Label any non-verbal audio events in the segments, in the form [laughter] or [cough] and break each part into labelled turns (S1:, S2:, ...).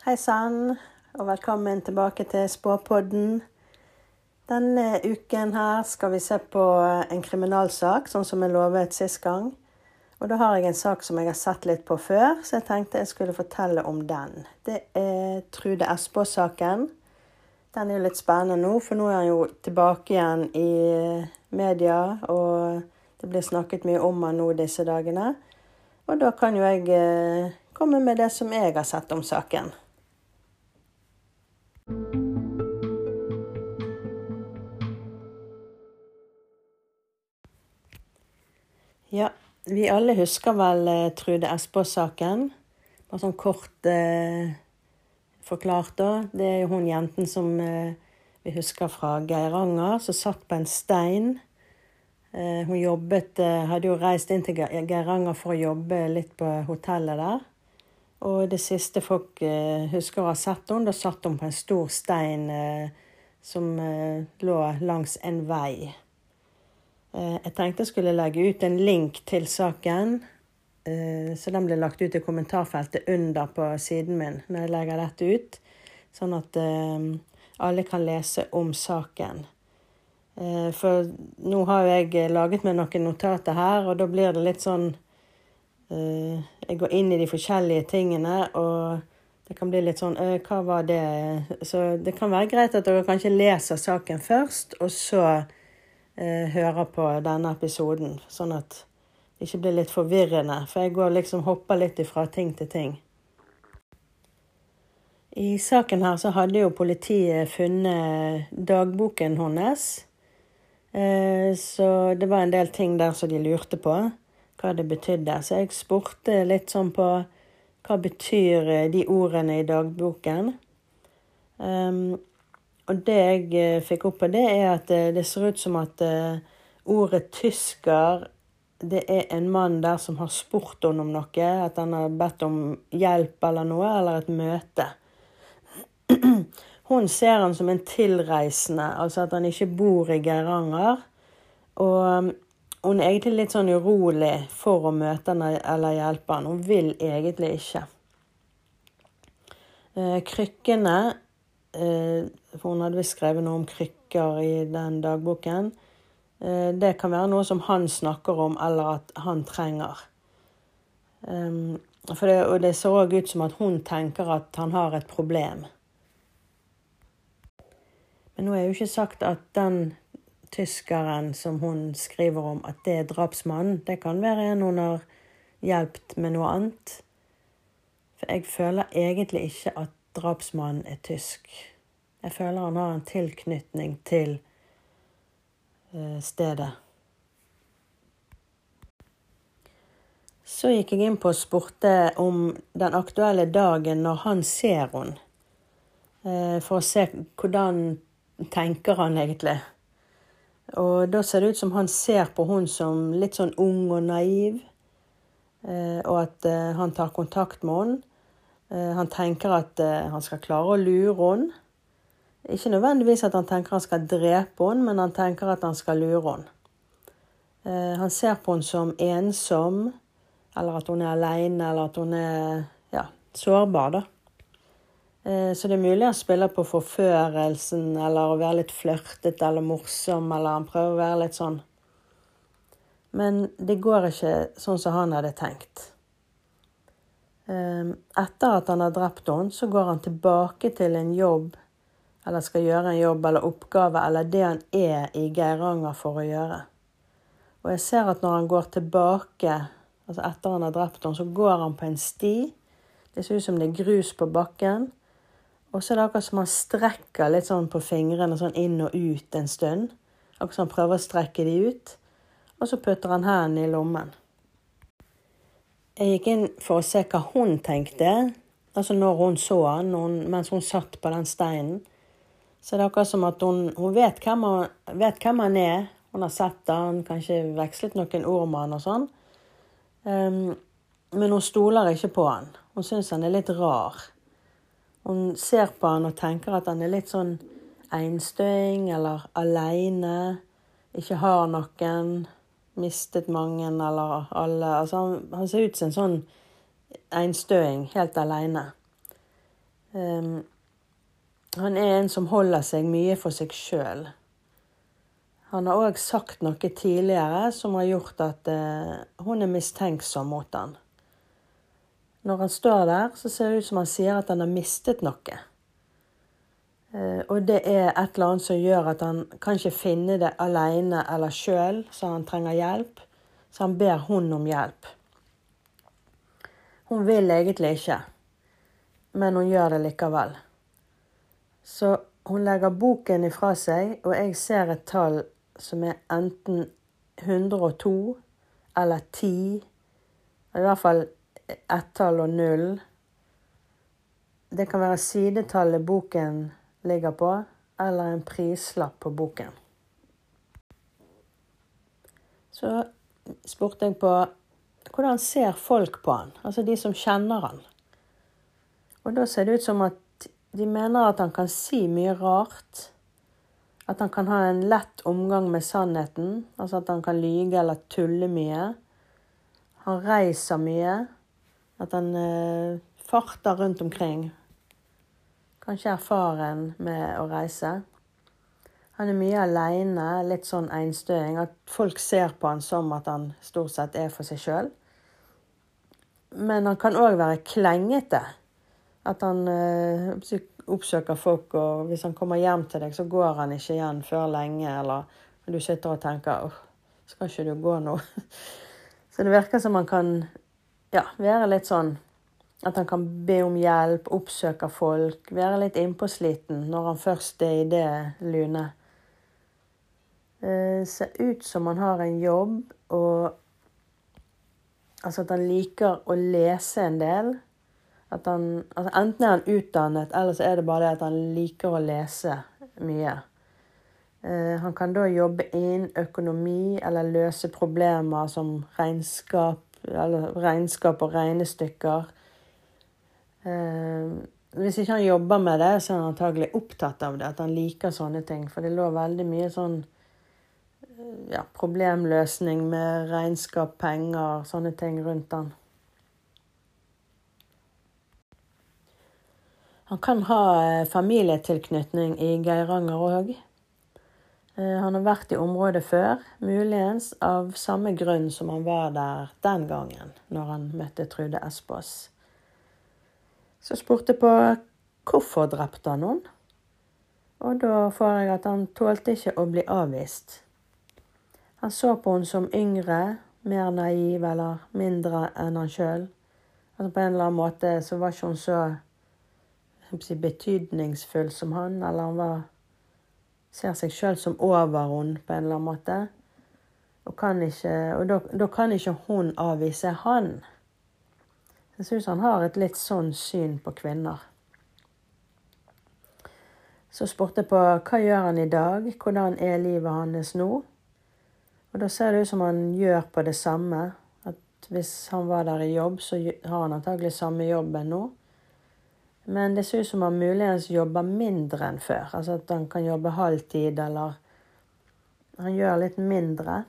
S1: Hei sann, og velkommen tilbake til Spåpodden. Denne uken her skal vi se på en kriminalsak, sånn som jeg lovet sist gang. Og da har jeg en sak som jeg har sett litt på før, så jeg tenkte jeg skulle fortelle om den. Det er Trude Espås-saken. Den er jo litt spennende nå, for nå er han jo tilbake igjen i media, og det blir snakket mye om han nå disse dagene. Og da kan jo jeg eh, komme med det som jeg har sett om saken. Ja, vi alle husker vel eh, Trude Espås-saken. Bare sånn kort eh, forklart, da. Det er jo hun jenten som eh, vi husker fra Geiranger, som satt på en stein. Eh, hun jobbet eh, Hadde jo reist inn til Geiranger for å jobbe litt på hotellet der. Og det siste folk eh, husker å ha sett henne, da satt hun på en stor stein som lå langs en vei. Eh, jeg tenkte jeg skulle legge ut en link til saken. Eh, så den blir lagt ut i kommentarfeltet under på siden min når jeg legger dette ut. Sånn at eh, alle kan lese om saken. For nå har jo jeg laget meg noen notater her, og da blir det litt sånn Jeg går inn i de forskjellige tingene, og det kan bli litt sånn Hva var det? Så det kan være greit at dere kanskje leser saken først, og så hører på denne episoden, sånn at det ikke blir litt forvirrende. For jeg går liksom hopper litt fra ting til ting. I saken her så hadde jo politiet funnet dagboken hennes. Eh, så det var en del ting der som de lurte på hva det betydde. Så jeg spurte litt sånn på hva betyr eh, de ordene i dagboken. Um, og det jeg eh, fikk opp på det, er at eh, det ser ut som at eh, ordet tysker det er en mann der som har spurt henne om noe, at han har bedt om hjelp eller noe, eller et møte. Hun ser han som en tilreisende, altså at han ikke bor i Geiranger. Og hun er egentlig litt sånn urolig for å møte han eller hjelpe han. Hun vil egentlig ikke. Krykkene for hun hadde visst skrevet noe om krykker i den dagboken. Eh, det kan være noe som han snakker om, eller at han trenger. For det, og det ser òg ut som at hun tenker at han har et problem. Men nå er jo ikke sagt at den tyskeren som hun skriver om, at det er drapsmannen. Det kan være en hun har hjulpet med noe annet. For jeg føler egentlig ikke at drapsmannen er tysk. Jeg føler han har en tilknytning til eh, stedet. Så gikk jeg inn på og spurte om den aktuelle dagen når han ser henne. Eh, for å se hvordan tenker han egentlig. Og da ser det ut som han ser på hun som litt sånn ung og naiv. Eh, og at han tar kontakt med henne. Eh, han tenker at eh, han skal klare å lure henne. Ikke nødvendigvis at han tenker han skal drepe henne, men han tenker at han skal lure henne. Eh, han ser på henne som ensom, eller at hun er aleine, eller at hun er ja, sårbar, da. Så det er mulig han spiller på forførelsen, eller å være litt flørtete eller morsom, eller han prøver å være litt sånn. Men det går ikke sånn som han hadde tenkt. Ehm, etter at han har drept henne, så går han tilbake til en jobb, eller skal gjøre en jobb eller oppgave, eller det han er i Geiranger for å gjøre. Og jeg ser at når han går tilbake, altså etter han har drept henne, så går han på en sti. Det ser ut som det er grus på bakken. Og så er det akkurat som han strekker litt sånn på fingrene sånn inn og ut en stund. Akkurat som han prøver å strekke de ut. Og så putter han hendene i lommen. Jeg gikk inn for å se hva hun tenkte, altså når hun så han, mens hun satt på den steinen. Så det er akkurat som at hun, hun vet, hvem han, vet, hvem han, er. Hun har sett han, kanskje vekslet noen ord med han og sånn. Um, men hun stoler ikke på han. Hun syns han er litt rar. Hun ser på han og tenker at han er litt sånn einstøing eller aleine. Ikke har noen mistet mange eller alle. Altså han, han, ser ut som en sånn einstøing, helt aleine. Um, han er en som holder seg mye for seg sjøl. Han har òg sagt noe tidligere som har gjort at uh, hun er mistenksom mot han. Når han står der, så ser det ut som han sier at han har mistet noe. Uh, og det er et eller annet som gjør at han kan ikke finne det alene eller sjøl, så han trenger hjelp. Så han ber hun om hjelp. Hun vil egentlig ikke, men hun gjør det likevel. Så hun legger boken ifra seg, og jeg ser et tall som er enten 102 eller 10. I hvert fall ett-tall og null. Det kan være sidetallet boken ligger på, eller en prislapp på boken. Så spurte jeg på hvordan ser folk på han, altså de som kjenner han. Og da ser det ut som at de mener at han kan si mye rart. At han kan ha en lett omgang med sannheten, altså at han kan lyge eller tulle mye. Han reiser mye. At han eh, farter rundt omkring. Kanskje erfaren med å reise. Han er mye aleine, litt sånn einstøing. At folk ser på han som at han stort sett er for seg sjøl. Men han kan òg være klengete. At han øh, oppsøker folk, og hvis han kommer hjem til deg, så går han ikke igjen før lenge. Eller du sitter og tenker åh, skal ikke du gå nå? [laughs] Så det virker som han kan ja, være litt sånn at han kan be om hjelp, oppsøke folk, være litt innpåsliten når han først er i det lunet. Eh, ser ut som han har en jobb, og altså at han liker å lese en del. At han, altså enten er han utdannet, eller så er det bare det at han liker å lese mye. Eh, han kan da jobbe innen økonomi eller løse problemer som regnskap, eller regnskap og regnestykker. Eh, hvis ikke han jobber med det, så er han antagelig opptatt av det, at han liker sånne ting. For det lå veldig mye sånn ja, problemløsning med regnskap, penger, sånne ting rundt han. Han kan ha eh, familietilknytning i Geiranger òg. Eh, han har vært i området før, muligens av samme grunn som han var der den gangen, når han møtte Trude Espås. Så spurte jeg på hvorfor drepte han noen? Og da får jeg at han tålte ikke å bli avvist. Han så på henne som yngre, mer naiv eller mindre enn han sjøl. Altså på en eller annen måte så var ikke hun så si, betydningsfull som han, eller han var, ser seg sjøl som over henne på en eller annen måte. Og, kan ikke, og da, da, kan ikke hun avvise han. Jeg syns han har et litt sånn syn på kvinner. Så spurte jeg på hva gjør han i dag, hvordan er livet hans nå? Og da ser det ut som han gjør på det samme. At hvis han var der i jobb, så har han antagelig samme jobb enn nå. Men det ser ut som han muligens jobber mindre enn før. Altså at han kan jobbe halvtid, eller Han gjør litt mindre.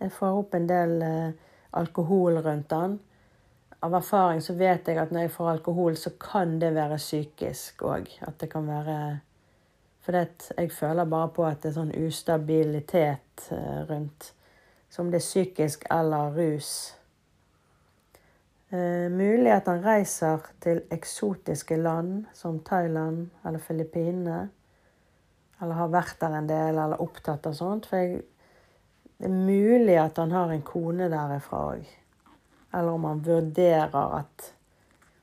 S1: Jeg får opp en del eh, alkohol rundt han. Av erfaring så vet jeg at når jeg får alkohol, så kan det være psykisk òg. At det kan være For jeg føler bare på at det er sånn ustabilitet eh, rundt som det er psykisk eller rus. Eh, mulig at han reiser til eksotiske land som Thailand eller Filippinene. Eller har vært der en del, eller opptatt av sånt. For jeg, det er mulig at han har en kone derifra òg. Eller om han vurderer at,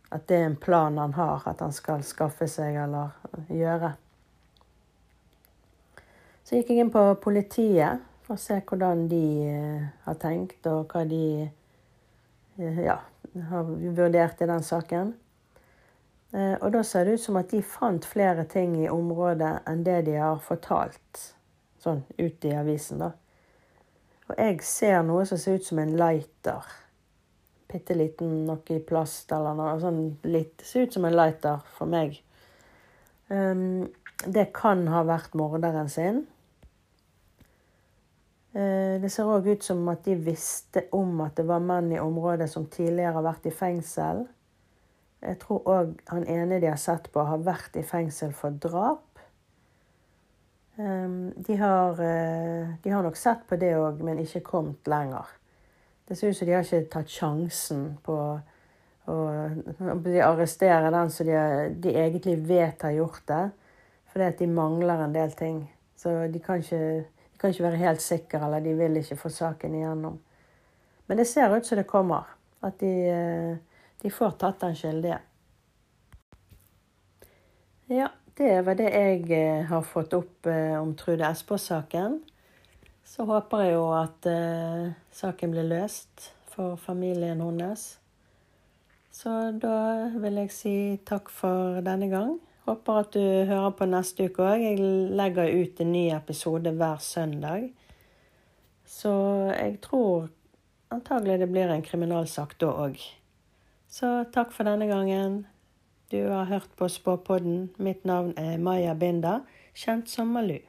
S1: at det er en plan han har, at han skal skaffe seg eller gjøre. Så gikk jeg inn på politiet for å se hvordan de eh, har tenkt, og hva de eh, ja, har vurdert i den saken. Eh, og da ser det ut som at de fant flere ting i området enn det de har fortalt sånn ut i avisen, da. Og jeg ser noe som ser ut som en lighter. Bitte liten noe i plast eller noe sånn litt Ser ut som en lighter for meg. Um, det kan ha vært morderen sin. Uh, det ser òg ut som at de visste om at det var menn i området som tidligere har vært i fengsel. Jeg tror òg han ene de har sett på, har vært i fengsel for drap. Um, de har, uh, de har nok sett på det òg, men ikke kommet lenger. Det ser ut som de har ikke tatt sjansen på å arrestere den som de, de, egentlig vet har gjort det. Fordi at de mangler en del ting. Så de kan, ikke, de kan ikke være helt sikre, eller de vil ikke få saken igjennom. Men det ser ut som det kommer. At de, eh, de får tatt den skyldige. Ja, det var det jeg eh, har fått opp eh, om Trude Espås-saken. Så håper jeg jo at eh, saken blir løst for familien hennes. Så da vil jeg si takk for denne gang. Håper at du hører på neste uke òg. Jeg legger ut en ny episode hver søndag. Så jeg tror antagelig det blir en kriminalsak da òg. Så takk for denne gangen. Du har hørt på Spåpodden. Mitt navn er Maja Binda, kjent som Malu.